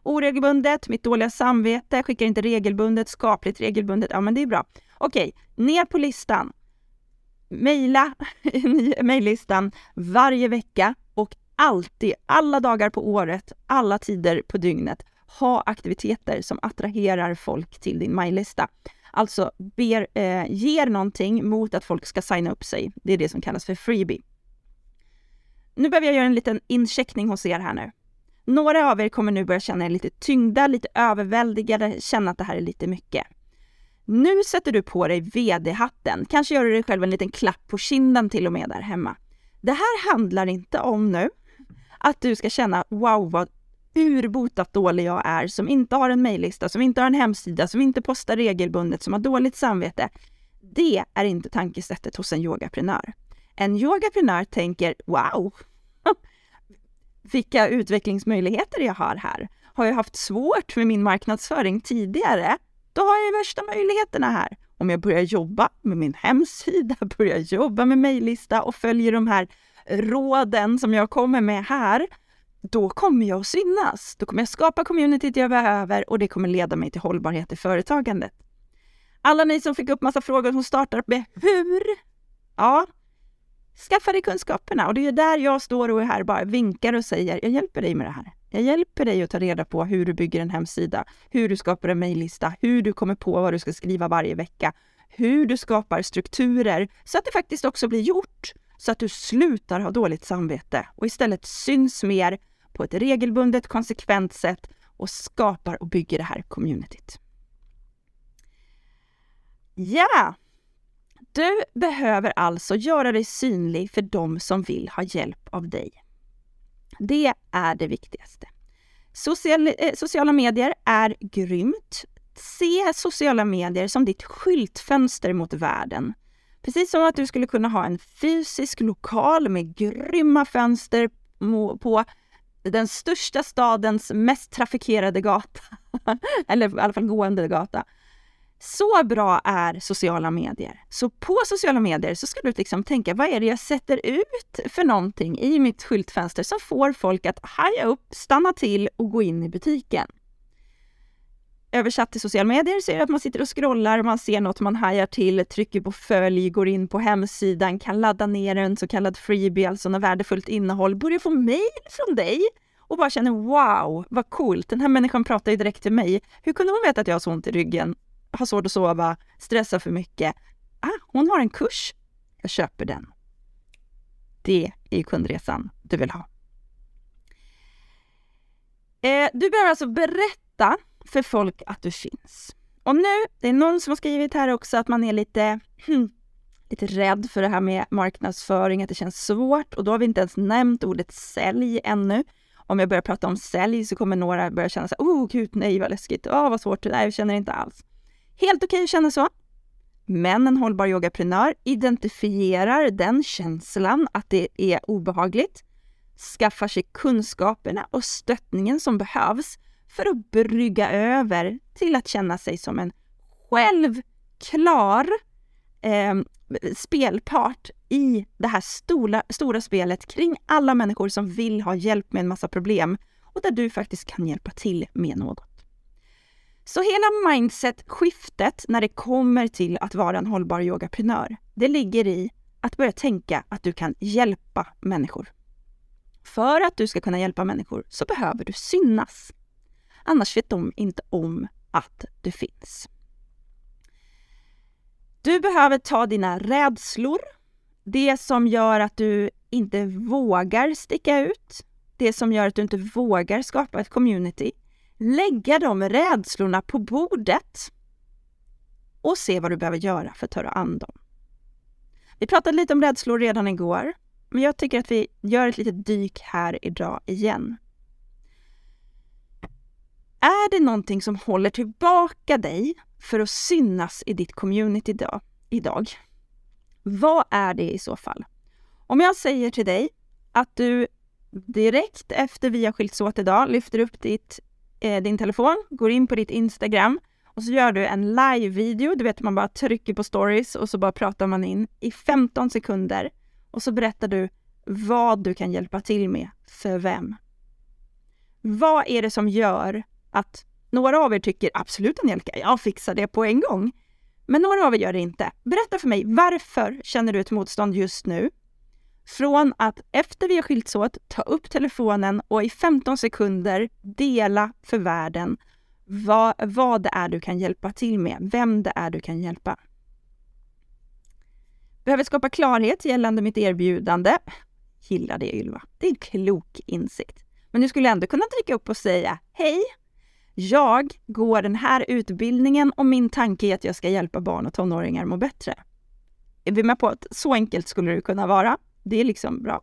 Oregelbundet, mitt dåliga samvete, skickar inte regelbundet, skapligt regelbundet. Ja, men det är bra. Okej, ner på listan. Mejla mejllistan varje vecka och alltid, alla dagar på året, alla tider på dygnet, ha aktiviteter som attraherar folk till din mejllista. Alltså ber, eh, ger någonting mot att folk ska signa upp sig. Det är det som kallas för freebie. Nu behöver jag göra en liten incheckning hos er här nu. Några av er kommer nu börja känna er lite tyngda, lite överväldigade, känna att det här är lite mycket. Nu sätter du på dig VD-hatten, kanske gör du dig själv en liten klapp på kinden till och med där hemma. Det här handlar inte om nu att du ska känna wow vad urbotat dålig jag är som inte har en mejllista, som inte har en hemsida, som inte postar regelbundet, som har dåligt samvete. Det är inte tankesättet hos en yogaprenör. En yogaprenör tänker wow, vilka utvecklingsmöjligheter jag har här. Har jag haft svårt med min marknadsföring tidigare, då har jag värsta möjligheterna här. Om jag börjar jobba med min hemsida, börjar jobba med mejllista och följer de här råden som jag kommer med här, då kommer jag att synas. Då kommer jag skapa communityt jag behöver och det kommer leda mig till hållbarhet i företagandet. Alla ni som fick upp massa frågor som startar med hur? Ja, skaffa dig kunskaperna och det är där jag står och är här bara vinkar och säger jag hjälper dig med det här. Jag hjälper dig att ta reda på hur du bygger en hemsida, hur du skapar en mejllista, hur du kommer på vad du ska skriva varje vecka, hur du skapar strukturer så att det faktiskt också blir gjort, så att du slutar ha dåligt samvete och istället syns mer på ett regelbundet, konsekvent sätt och skapar och bygger det här communityt. Ja! Du behöver alltså göra dig synlig för de som vill ha hjälp av dig. Det är det viktigaste. Social, eh, sociala medier är grymt. Se sociala medier som ditt skyltfönster mot världen. Precis som att du skulle kunna ha en fysisk lokal med grymma fönster på den största stadens mest trafikerade gata. Eller i alla fall gående gata. Så bra är sociala medier. Så på sociala medier så ska du liksom tänka, vad är det jag sätter ut för någonting i mitt skyltfönster som får folk att haja upp, stanna till och gå in i butiken? Översatt till sociala medier så är det att man sitter och scrollar, man ser något man hajar till, trycker på följ, går in på hemsidan, kan ladda ner en så kallad freebie, alltså något värdefullt innehåll, börjar få mail från dig och bara känner wow, vad coolt, den här människan pratar ju direkt till mig. Hur kunde hon veta att jag har så ont i ryggen? Har svårt att sova, stressar för mycket. Ah, hon har en kurs. Jag köper den. Det är kundresan du vill ha. Eh, du behöver alltså berätta för folk att du finns. Och nu, det är någon som har skrivit här också att man är lite, hmm, lite rädd för det här med marknadsföring, att det känns svårt. Och då har vi inte ens nämnt ordet sälj ännu. Om jag börjar prata om sälj så kommer några börja känna så här, oh gud nej vad läskigt, oh, vad svårt, nej jag känner inte alls. Helt okej okay att känna så. Men en hållbar yogaprenör identifierar den känslan att det är obehagligt, skaffar sig kunskaperna och stöttningen som behövs för att brygga över till att känna sig som en självklar eh, spelpart i det här stora, stora spelet kring alla människor som vill ha hjälp med en massa problem och där du faktiskt kan hjälpa till med något. Så hela mindset-skiftet när det kommer till att vara en hållbar yogaprenör, det ligger i att börja tänka att du kan hjälpa människor. För att du ska kunna hjälpa människor så behöver du synas. Annars vet de inte om att du finns. Du behöver ta dina rädslor, det som gör att du inte vågar sticka ut, det som gör att du inte vågar skapa ett community, lägga de rädslorna på bordet och se vad du behöver göra för att ta dig an dem. Vi pratade lite om rädslor redan igår, men jag tycker att vi gör ett litet dyk här idag igen. Är det någonting som håller tillbaka dig för att synas i ditt community idag, idag? Vad är det i så fall? Om jag säger till dig att du direkt efter vi har skilts åt idag lyfter upp ditt eh, din telefon, går in på ditt Instagram och så gör du en live-video. Du vet, man bara trycker på stories och så bara pratar man in i 15 sekunder och så berättar du vad du kan hjälpa till med för vem. Vad är det som gör att några av er tycker absolut Angelica, jag fixar det på en gång. Men några av er gör det inte. Berätta för mig, varför känner du ett motstånd just nu? Från att efter vi har skilts åt ta upp telefonen och i 15 sekunder dela för världen vad, vad det är du kan hjälpa till med, vem det är du kan hjälpa. Behöver skapa klarhet gällande mitt erbjudande. Gillar det Ylva. Det är en klok insikt. Men du skulle ändå kunna trycka upp och säga Hej! Jag går den här utbildningen och min tanke är att jag ska hjälpa barn och tonåringar må bättre. Är vi med på att så enkelt skulle det kunna vara? Det är liksom bra.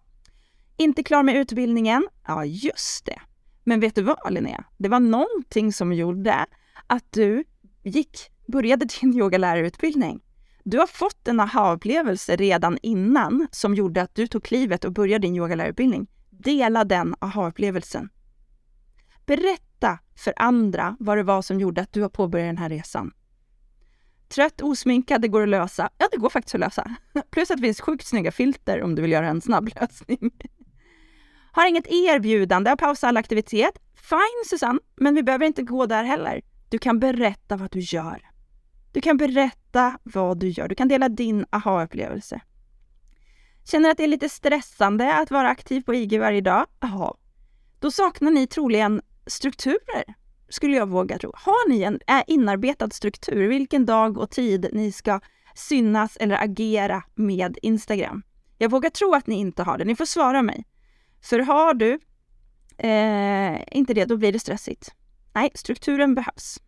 Inte klar med utbildningen? Ja, just det. Men vet du vad Linnea? Det var någonting som gjorde att du gick, började din yogalärarutbildning. Du har fått en aha-upplevelse redan innan som gjorde att du tog klivet och började din yogalärarutbildning. Dela den aha-upplevelsen. Berätta för andra vad det var som gjorde att du har påbörjat den här resan. Trött, osminkad, det går att lösa. Ja, det går faktiskt att lösa. Plus att det finns sjukt snygga filter om du vill göra en snabb lösning. Har inget erbjudande, har pausat all aktivitet. Fine Susanne, men vi behöver inte gå där heller. Du kan berätta vad du gör. Du kan berätta vad du gör. Du kan dela din aha-upplevelse. Känner att det är lite stressande att vara aktiv på IG varje dag? Jaha. Då saknar ni troligen strukturer, skulle jag våga tro. Har ni en eh, inarbetad struktur, vilken dag och tid ni ska synas eller agera med Instagram? Jag vågar tro att ni inte har det. Ni får svara mig. För har du eh, inte det, då blir det stressigt. Nej, strukturen behövs.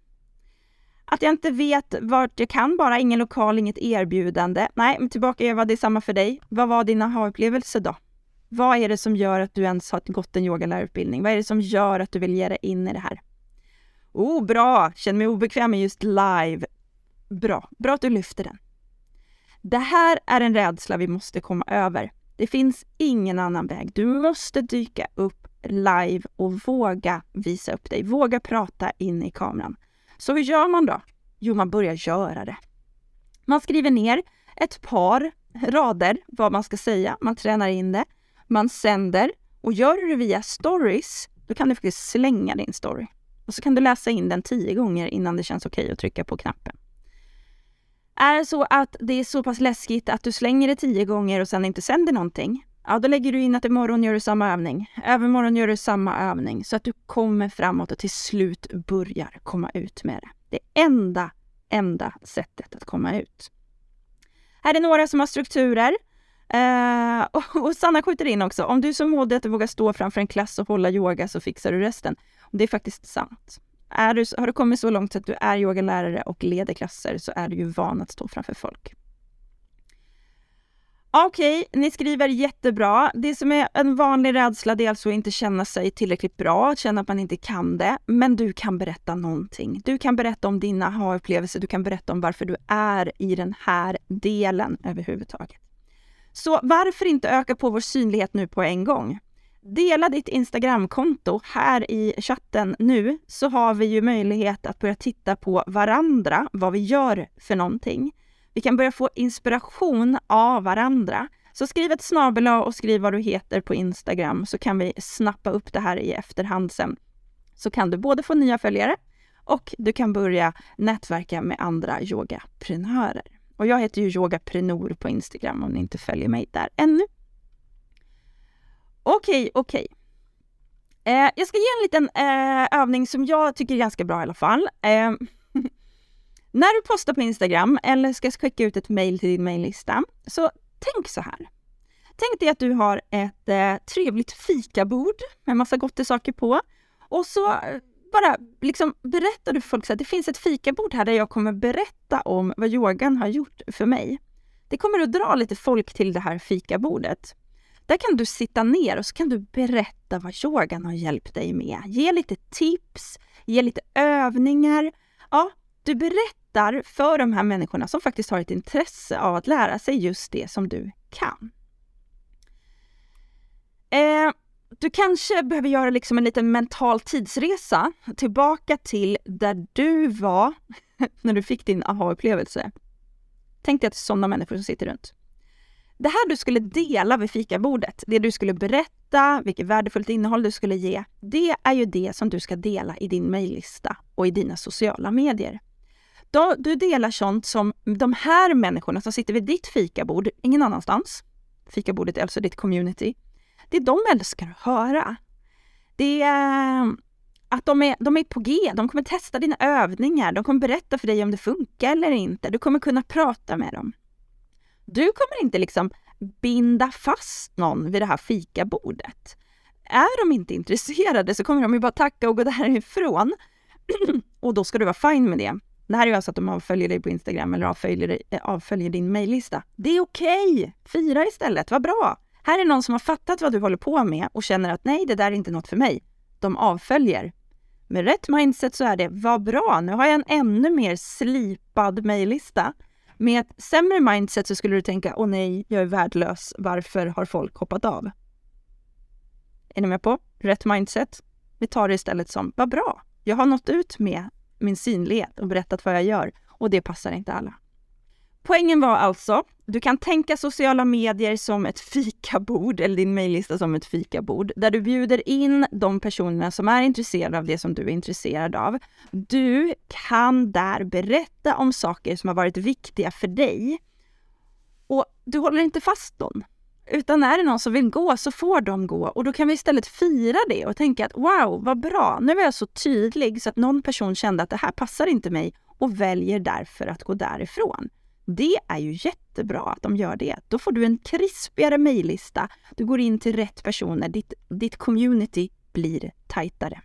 Att jag inte vet vart jag kan bara, ingen lokal, inget erbjudande. Nej, men tillbaka Eva, det är samma för dig. Vad var din aha-upplevelse då? Vad är det som gör att du ens har gått en yogalärarutbildning? Vad är det som gör att du vill ge dig in i det här? Oh, bra! Känner mig obekväm med just live. Bra, bra att du lyfter den. Det här är en rädsla vi måste komma över. Det finns ingen annan väg. Du måste dyka upp live och våga visa upp dig. Våga prata in i kameran. Så hur gör man då? Jo, man börjar göra det. Man skriver ner ett par rader vad man ska säga. Man tränar in det. Man sänder och gör du det via stories, då kan du faktiskt slänga din story. Och så kan du läsa in den tio gånger innan det känns okej att trycka på knappen. Är det så att det är så pass läskigt att du slänger det tio gånger och sen inte sänder någonting, ja då lägger du in att imorgon gör du samma övning. Övermorgon gör du samma övning så att du kommer framåt och till slut börjar komma ut med det. Det enda, enda sättet att komma ut. Här är några som har strukturer. Uh, eh, och, och Sanna skjuter in också, om du är så modig att du vågar stå framför en klass och hålla yoga så fixar du resten. Det är faktiskt sant. Är du, har du kommit så långt att du är yogalärare och leder klasser så är du ju van att stå framför folk. Okej, okay, ni skriver jättebra. Det som är en vanlig rädsla det är alltså att inte känna sig tillräckligt bra, att känna att man inte kan det. Men du kan berätta någonting. Du kan berätta om dina aha-upplevelser, du kan berätta om varför du är i den här delen överhuvudtaget. Så varför inte öka på vår synlighet nu på en gång? Dela ditt Instagramkonto här i chatten nu så har vi ju möjlighet att börja titta på varandra, vad vi gör för någonting. Vi kan börja få inspiration av varandra. Så skriv ett snabel och skriv vad du heter på Instagram så kan vi snappa upp det här i efterhand sen. Så kan du både få nya följare och du kan börja nätverka med andra yogaprenörer. Och jag heter ju yogaprenor på Instagram om ni inte följer mig där ännu. Okej, okej. Eh, jag ska ge en liten eh, övning som jag tycker är ganska bra i alla fall. Eh, när du postar på Instagram eller ska skicka ut ett mail till din maillista, så tänk så här. Tänk dig att du har ett eh, trevligt fikabord med massa saker på och så eh, bara liksom berättar du för folk att det finns ett fikabord här där jag kommer berätta om vad yogan har gjort för mig. Det kommer att dra lite folk till det här fikabordet. Där kan du sitta ner och så kan du berätta vad yogan har hjälpt dig med. Ge lite tips, ge lite övningar. Ja, du berättar för de här människorna som faktiskt har ett intresse av att lära sig just det som du kan. Eh, du kanske behöver göra liksom en liten mental tidsresa tillbaka till där du var när du fick din aha-upplevelse. Tänk dig att det är sådana människor som sitter runt. Det här du skulle dela vid fikabordet, det du skulle berätta, vilket värdefullt innehåll du skulle ge, det är ju det som du ska dela i din mejllista och i dina sociala medier. Då, du delar sånt som de här människorna som sitter vid ditt fikabord, ingen annanstans, fikabordet är alltså ditt community, det de älskar att höra. Det är att de är, de är på G, de kommer testa dina övningar, de kommer berätta för dig om det funkar eller inte, du kommer kunna prata med dem. Du kommer inte liksom binda fast någon vid det här fikabordet. Är de inte intresserade så kommer de ju bara tacka och gå därifrån. och då ska du vara fine med det. Det här är ju alltså att de avföljer dig på Instagram eller avföljer, eh, avföljer din mejllista. Det är okej! Okay. Fira istället, vad bra! Här är någon som har fattat vad du håller på med och känner att nej, det där är inte något för mig. De avföljer. Med rätt mindset så är det, vad bra, nu har jag en ännu mer slipad mejllista. Med ett sämre mindset så skulle du tänka, åh nej, jag är värdelös, varför har folk hoppat av? Är ni med på? Rätt mindset. Vi tar det istället som, vad bra, jag har nått ut med min synlighet och berättat vad jag gör och det passar inte alla. Poängen var alltså, du kan tänka sociala medier som ett fikabord eller din mejllista som ett fikabord där du bjuder in de personerna som är intresserade av det som du är intresserad av. Du kan där berätta om saker som har varit viktiga för dig och du håller inte fast någon. Utan är det någon som vill gå så får de gå och då kan vi istället fira det och tänka att wow, vad bra, nu är jag så tydlig så att någon person kände att det här passar inte mig och väljer därför att gå därifrån. Det är ju jättebra att de gör det. Då får du en krispigare mejllista. Du går in till rätt personer. Ditt, ditt community blir tajtare.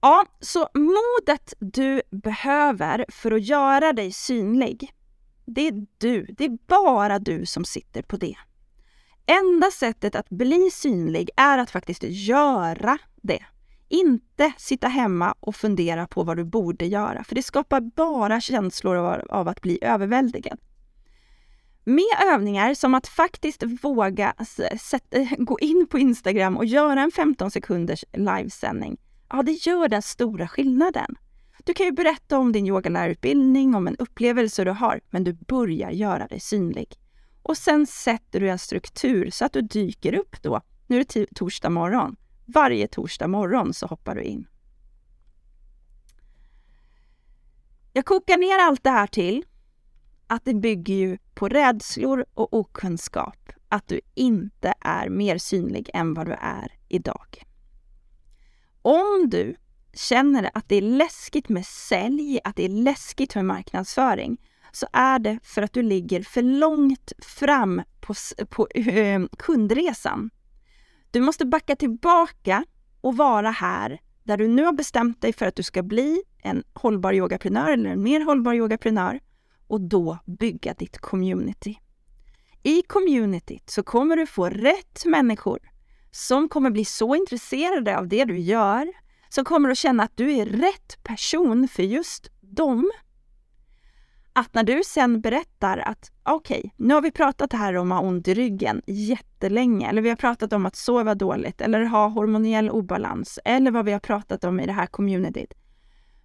Ja, så modet du behöver för att göra dig synlig, det är du. Det är bara du som sitter på det. Enda sättet att bli synlig är att faktiskt göra det. Inte sitta hemma och fundera på vad du borde göra, för det skapar bara känslor av, av att bli överväldigad. Med övningar som att faktiskt våga sätta, gå in på Instagram och göra en 15 sekunders livesändning, ja det gör den stora skillnaden. Du kan ju berätta om din yogalärarutbildning, om en upplevelse du har, men du börjar göra dig synlig. Och sen sätter du en struktur så att du dyker upp då. Nu är det torsdag morgon. Varje torsdag morgon så hoppar du in. Jag kokar ner allt det här till att det bygger ju på rädslor och okunskap. Att du inte är mer synlig än vad du är idag. Om du känner att det är läskigt med sälj, att det är läskigt med marknadsföring, så är det för att du ligger för långt fram på, på eh, kundresan. Du måste backa tillbaka och vara här där du nu har bestämt dig för att du ska bli en hållbar yogaprenör eller en mer hållbar yogaprenör och då bygga ditt community. I communityt så kommer du få rätt människor som kommer bli så intresserade av det du gör, som kommer att känna att du är rätt person för just dem att när du sen berättar att okej, okay, nu har vi pratat här om att ha ont i ryggen jättelänge, eller vi har pratat om att sova dåligt eller ha hormoniell obalans, eller vad vi har pratat om i det här communityt.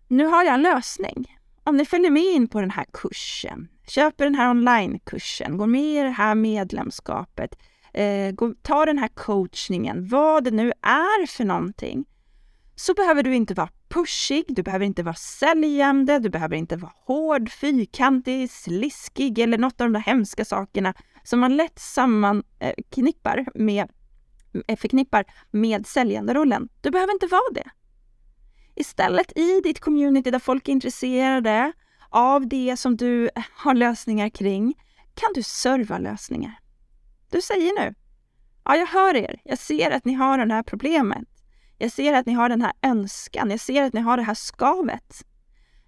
Nu har jag en lösning. Om ni följer med in på den här kursen, köper den här onlinekursen, går med i det här medlemskapet, eh, går, tar den här coachningen, vad det nu är för någonting, så behöver du inte vara pushig, du behöver inte vara säljande, du behöver inte vara hård, fyrkantig, sliskig eller något av de där hemska sakerna som man lätt sammanknippar eh, med, eh, förknippar med säljanderollen. Du behöver inte vara det. Istället i ditt community där folk är intresserade av det som du har lösningar kring kan du serva lösningar. Du säger nu, ja jag hör er, jag ser att ni har det här problemet. Jag ser att ni har den här önskan. Jag ser att ni har det här skavet.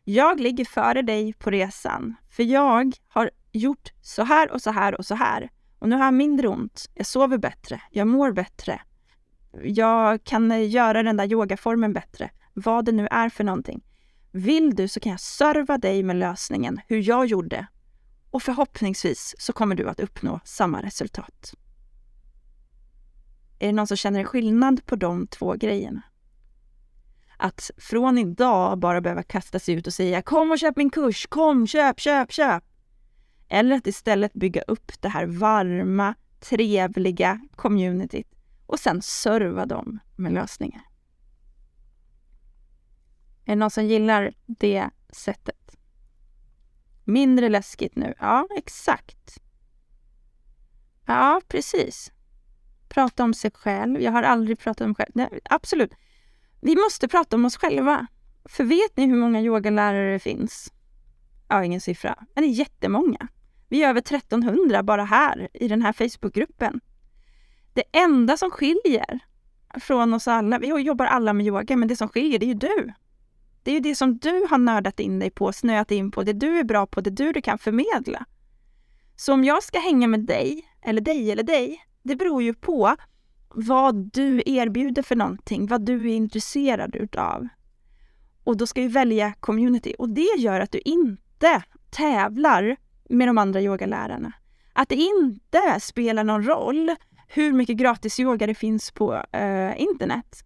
Jag ligger före dig på resan, för jag har gjort så här och så här och så här. Och nu har jag mindre ont. Jag sover bättre. Jag mår bättre. Jag kan göra den där yogaformen bättre. Vad det nu är för någonting. Vill du så kan jag serva dig med lösningen, hur jag gjorde. Och förhoppningsvis så kommer du att uppnå samma resultat. Är det någon som känner en skillnad på de två grejerna? Att från idag bara behöva kasta sig ut och säga kom och köp min kurs, kom, köp, köp, köp. Eller att istället bygga upp det här varma, trevliga communityt och sen serva dem med lösningar. Är det någon som gillar det sättet? Mindre läskigt nu? Ja, exakt. Ja, precis prata om sig själv. Jag har aldrig pratat om mig själv. Nej, absolut. Vi måste prata om oss själva. För vet ni hur många yogalärare det finns? Ja, ingen siffra, men det är jättemånga. Vi är över 1300 bara här i den här Facebookgruppen. Det enda som skiljer från oss alla, vi jobbar alla med yoga, men det som skiljer det är ju du. Det är ju det som du har nördat in dig på, snöat in på, det du är bra på, det du, du kan förmedla. Så om jag ska hänga med dig eller dig eller dig. Det beror ju på vad du erbjuder för någonting, vad du är intresserad utav. Och då ska vi välja community och det gör att du inte tävlar med de andra yogalärarna. Att det inte spelar någon roll hur mycket gratis yoga det finns på eh, internet.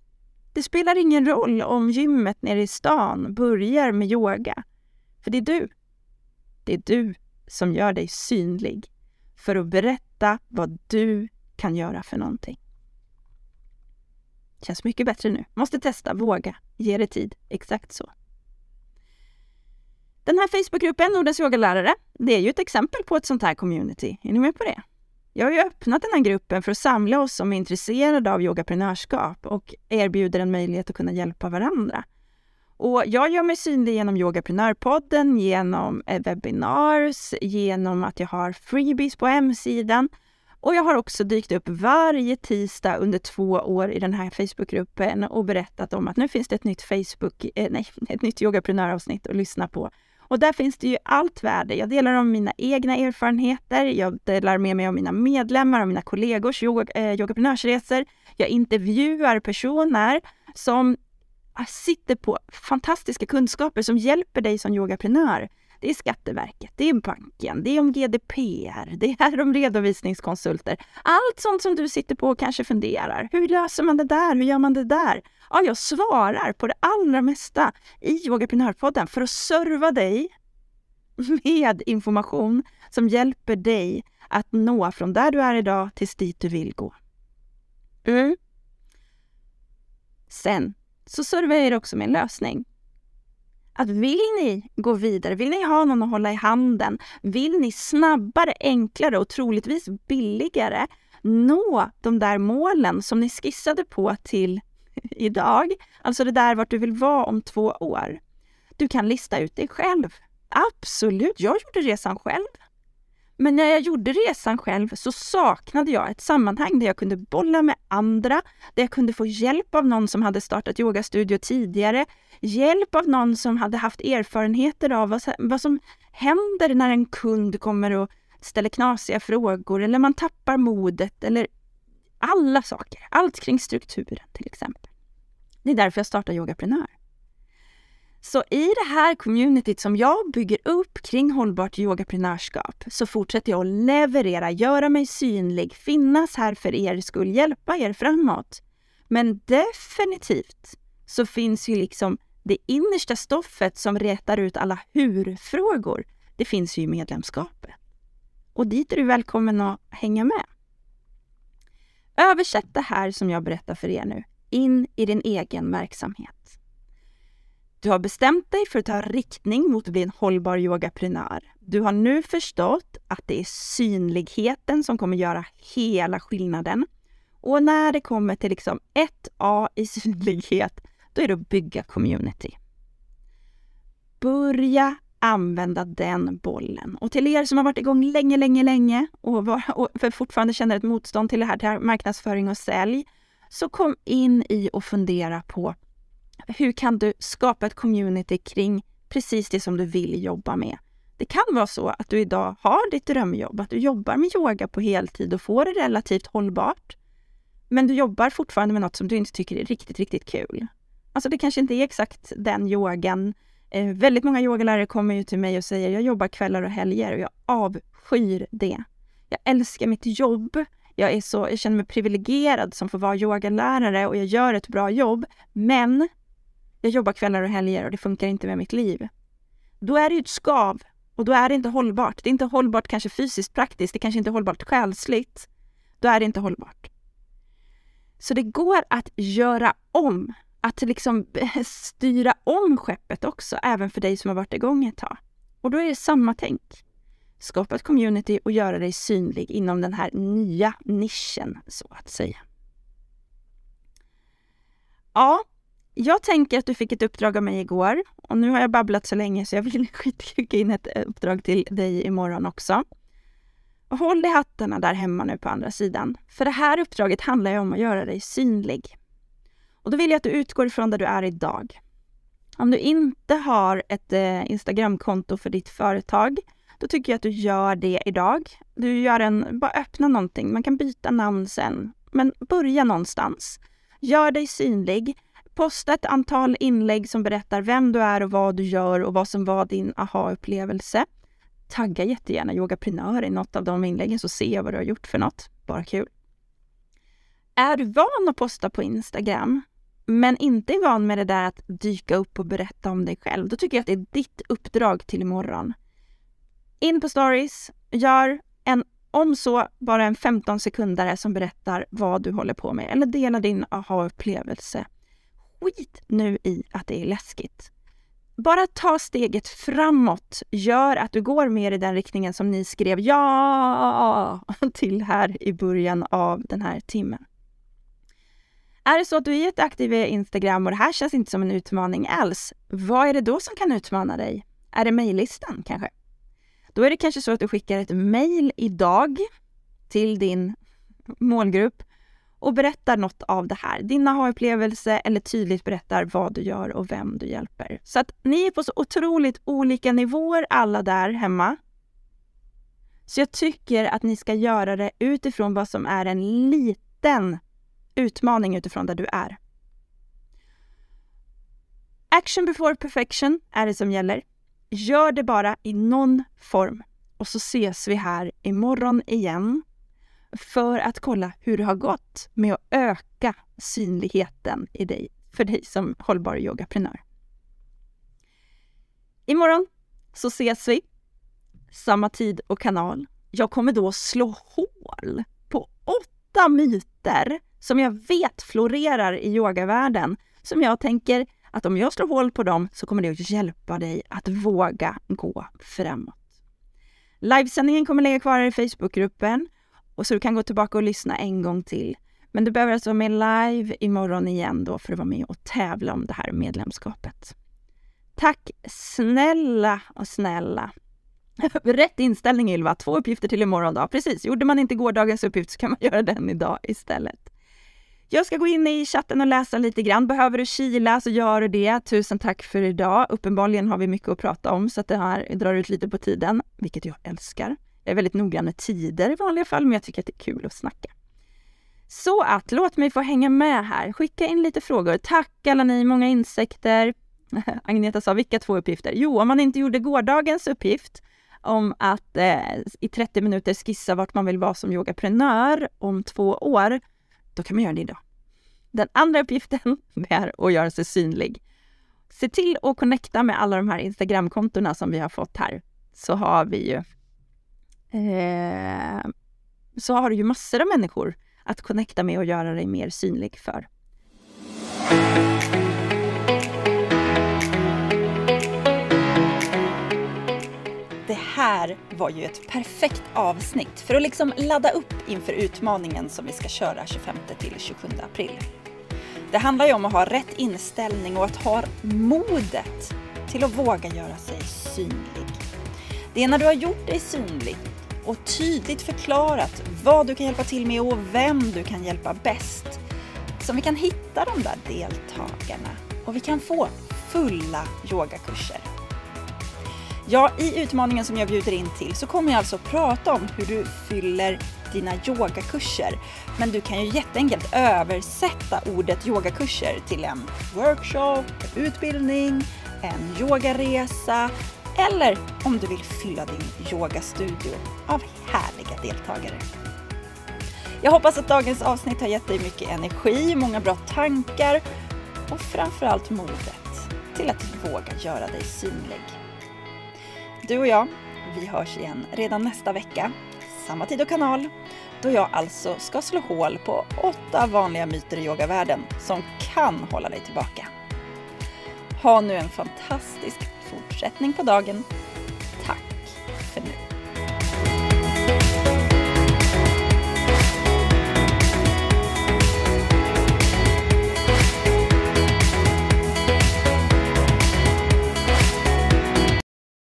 Det spelar ingen roll om gymmet nere i stan börjar med yoga. För det är du. Det är du som gör dig synlig för att berätta vad du kan göra för någonting. Känns mycket bättre nu. Måste testa, våga, ge det tid. Exakt så. Den här Facebookgruppen, Nordens yogalärare, det är ju ett exempel på ett sånt här community. Är ni med på det? Jag har ju öppnat den här gruppen för att samla oss som är intresserade av yogaprenörskap och erbjuder en möjlighet att kunna hjälpa varandra. Och jag gör mig synlig genom Yogaprenörpodden, genom eh, webinars, genom att jag har freebies på hemsidan. Och jag har också dykt upp varje tisdag under två år i den här Facebookgruppen och berättat om att nu finns det ett nytt Facebook, eh, nej, ett nytt yogaprenöravsnitt att lyssna på. Och där finns det ju allt värde. Jag delar om mina egna erfarenheter, jag delar med mig av mina medlemmar och mina kollegors yoga, eh, yogaprenörsresor. Jag intervjuar personer som ah, sitter på fantastiska kunskaper som hjälper dig som yogaprenör. Det är Skatteverket, det är banken, det är om GDPR, det är om redovisningskonsulter. Allt sånt som du sitter på och kanske funderar. Hur löser man det där? Hur gör man det där? Ja, jag svarar på det allra mesta i Yogaprenörpodden för att serva dig med information som hjälper dig att nå från där du är idag tills dit du vill gå. Mm. Sen så servar jag er också med en lösning. Att vill ni gå vidare, vill ni ha någon att hålla i handen, vill ni snabbare, enklare och troligtvis billigare nå de där målen som ni skissade på till idag, alltså det där vart du vill vara om två år. Du kan lista ut dig själv. Absolut, jag gjorde resan själv. Men när jag gjorde resan själv så saknade jag ett sammanhang där jag kunde bolla med andra, där jag kunde få hjälp av någon som hade startat yogastudio tidigare, hjälp av någon som hade haft erfarenheter av vad, vad som händer när en kund kommer och ställer knasiga frågor eller man tappar modet eller alla saker. Allt kring strukturen till exempel. Det är därför jag startade Yogaprenör. Så i det här communityt som jag bygger upp kring hållbart yogaprenörskap så fortsätter jag att leverera, göra mig synlig, finnas här för er skull, hjälpa er framåt. Men definitivt så finns ju liksom det innersta stoffet som rätar ut alla hur-frågor. Det finns ju i medlemskapet. Och dit är du välkommen att hänga med. Översätt det här som jag berättar för er nu in i din egen verksamhet. Du har bestämt dig för att ta riktning mot att bli en hållbar yogaprenör. Du har nu förstått att det är synligheten som kommer göra hela skillnaden. Och när det kommer till liksom 1A i synlighet, då är det att bygga community. Börja använda den bollen. Och till er som har varit igång länge, länge, länge och, var, och för fortfarande känner ett motstånd till det här, till marknadsföring och sälj, så kom in i och fundera på hur kan du skapa ett community kring precis det som du vill jobba med? Det kan vara så att du idag har ditt drömjobb, att du jobbar med yoga på heltid och får det relativt hållbart. Men du jobbar fortfarande med något som du inte tycker är riktigt, riktigt kul. Alltså det kanske inte är exakt den yogan. Eh, väldigt många yogalärare kommer ju till mig och säger jag jobbar kvällar och helger och jag avskyr det. Jag älskar mitt jobb. Jag, är så, jag känner mig privilegierad som får vara yogalärare och jag gör ett bra jobb. Men jag jobbar kvällar och helger och det funkar inte med mitt liv. Då är det ju ett skav och då är det inte hållbart. Det är inte hållbart kanske fysiskt praktiskt, det kanske inte är hållbart själsligt. Då är det inte hållbart. Så det går att göra om, att liksom styra om skeppet också, även för dig som har varit igång ett tag. Och då är det samma tänk. Skapa ett community och göra dig synlig inom den här nya nischen, så att säga. Ja, jag tänker att du fick ett uppdrag av mig igår och nu har jag babblat så länge så jag vill skicka in ett eh, uppdrag till dig imorgon också. Och håll i hattarna där hemma nu på andra sidan. För det här uppdraget handlar ju om att göra dig synlig. Och då vill jag att du utgår ifrån där du är idag. Om du inte har ett eh, Instagramkonto för ditt företag då tycker jag att du gör det idag. Du gör en, bara öppna någonting, man kan byta namn sen, men börja någonstans. Gör dig synlig. Posta ett antal inlägg som berättar vem du är och vad du gör och vad som var din aha-upplevelse. Tagga jättegärna yogaprenör i något av de inläggen så ser jag vad du har gjort för något. Bara kul. Är du van att posta på Instagram men inte är van med det där att dyka upp och berätta om dig själv, då tycker jag att det är ditt uppdrag till imorgon. In på stories, gör en, om så, bara en 15 sekundare som berättar vad du håller på med eller dela din aha-upplevelse. Skit nu i att det är läskigt. Bara ta steget framåt gör att du går mer i den riktningen som ni skrev ja till här i början av den här timmen. Är det så att du är jätteaktiv i Instagram och det här känns inte som en utmaning alls, vad är det då som kan utmana dig? Är det mejllistan kanske? Då är det kanske så att du skickar ett mejl idag till din målgrupp och berättar något av det här, din aha-upplevelse eller tydligt berättar vad du gör och vem du hjälper. Så att ni är på så otroligt olika nivåer alla där hemma. Så jag tycker att ni ska göra det utifrån vad som är en liten utmaning utifrån där du är. Action before perfection är det som gäller. Gör det bara i någon form. Och så ses vi här imorgon igen för att kolla hur det har gått med att öka synligheten i dig, för dig som hållbar yogaprenör. Imorgon så ses vi, samma tid och kanal. Jag kommer då slå hål på åtta myter som jag vet florerar i yogavärlden, som jag tänker att om jag slår hål på dem så kommer det att hjälpa dig att våga gå framåt. Livesändningen kommer ligga kvar i Facebookgruppen och så du kan gå tillbaka och lyssna en gång till. Men du behöver alltså vara med live imorgon igen då för att vara med och tävla om det här medlemskapet. Tack snälla och snälla. Rätt inställning Ylva, två uppgifter till imorgon då. Precis, gjorde man inte gårdagens uppgift så kan man göra den idag istället. Jag ska gå in i chatten och läsa lite grann. Behöver du kila så gör du det. Tusen tack för idag. Uppenbarligen har vi mycket att prata om så att det här drar ut lite på tiden, vilket jag älskar. Jag är väldigt noggrann med tider i vanliga fall, men jag tycker att det är kul att snacka. Så att låt mig få hänga med här. Skicka in lite frågor. Tack alla ni, många insekter. Agneta sa, vilka två uppgifter? Jo, om man inte gjorde gårdagens uppgift om att eh, i 30 minuter skissa vart man vill vara som yogaprenör om två år, då kan man göra det idag. Den andra uppgiften är att göra sig synlig. Se till att connecta med alla de här Instagramkontona som vi har fått här, så har vi ju eh, så har du ju massor av människor att connecta med och göra dig mer synlig för. Det här var ju ett perfekt avsnitt för att liksom ladda upp inför utmaningen som vi ska köra 25 till 27 april. Det handlar ju om att ha rätt inställning och att ha modet till att våga göra sig synlig. Det är när du har gjort dig synlig och tydligt förklarat vad du kan hjälpa till med och vem du kan hjälpa bäst som vi kan hitta de där deltagarna och vi kan få fulla yogakurser. Ja, i utmaningen som jag bjuder in till så kommer jag alltså prata om hur du fyller dina yogakurser. Men du kan ju jätteenkelt översätta ordet yogakurser till en workshop, utbildning, en yogaresa eller om du vill fylla din yogastudio av härliga deltagare. Jag hoppas att dagens avsnitt har gett dig mycket energi, många bra tankar och framförallt modet till att våga göra dig synlig. Du och jag, vi hörs igen redan nästa vecka, samma tid och kanal, då jag alltså ska slå hål på åtta vanliga myter i yogavärlden som kan hålla dig tillbaka. Ha nu en fantastisk fortsättning på dagen. Tack för nu.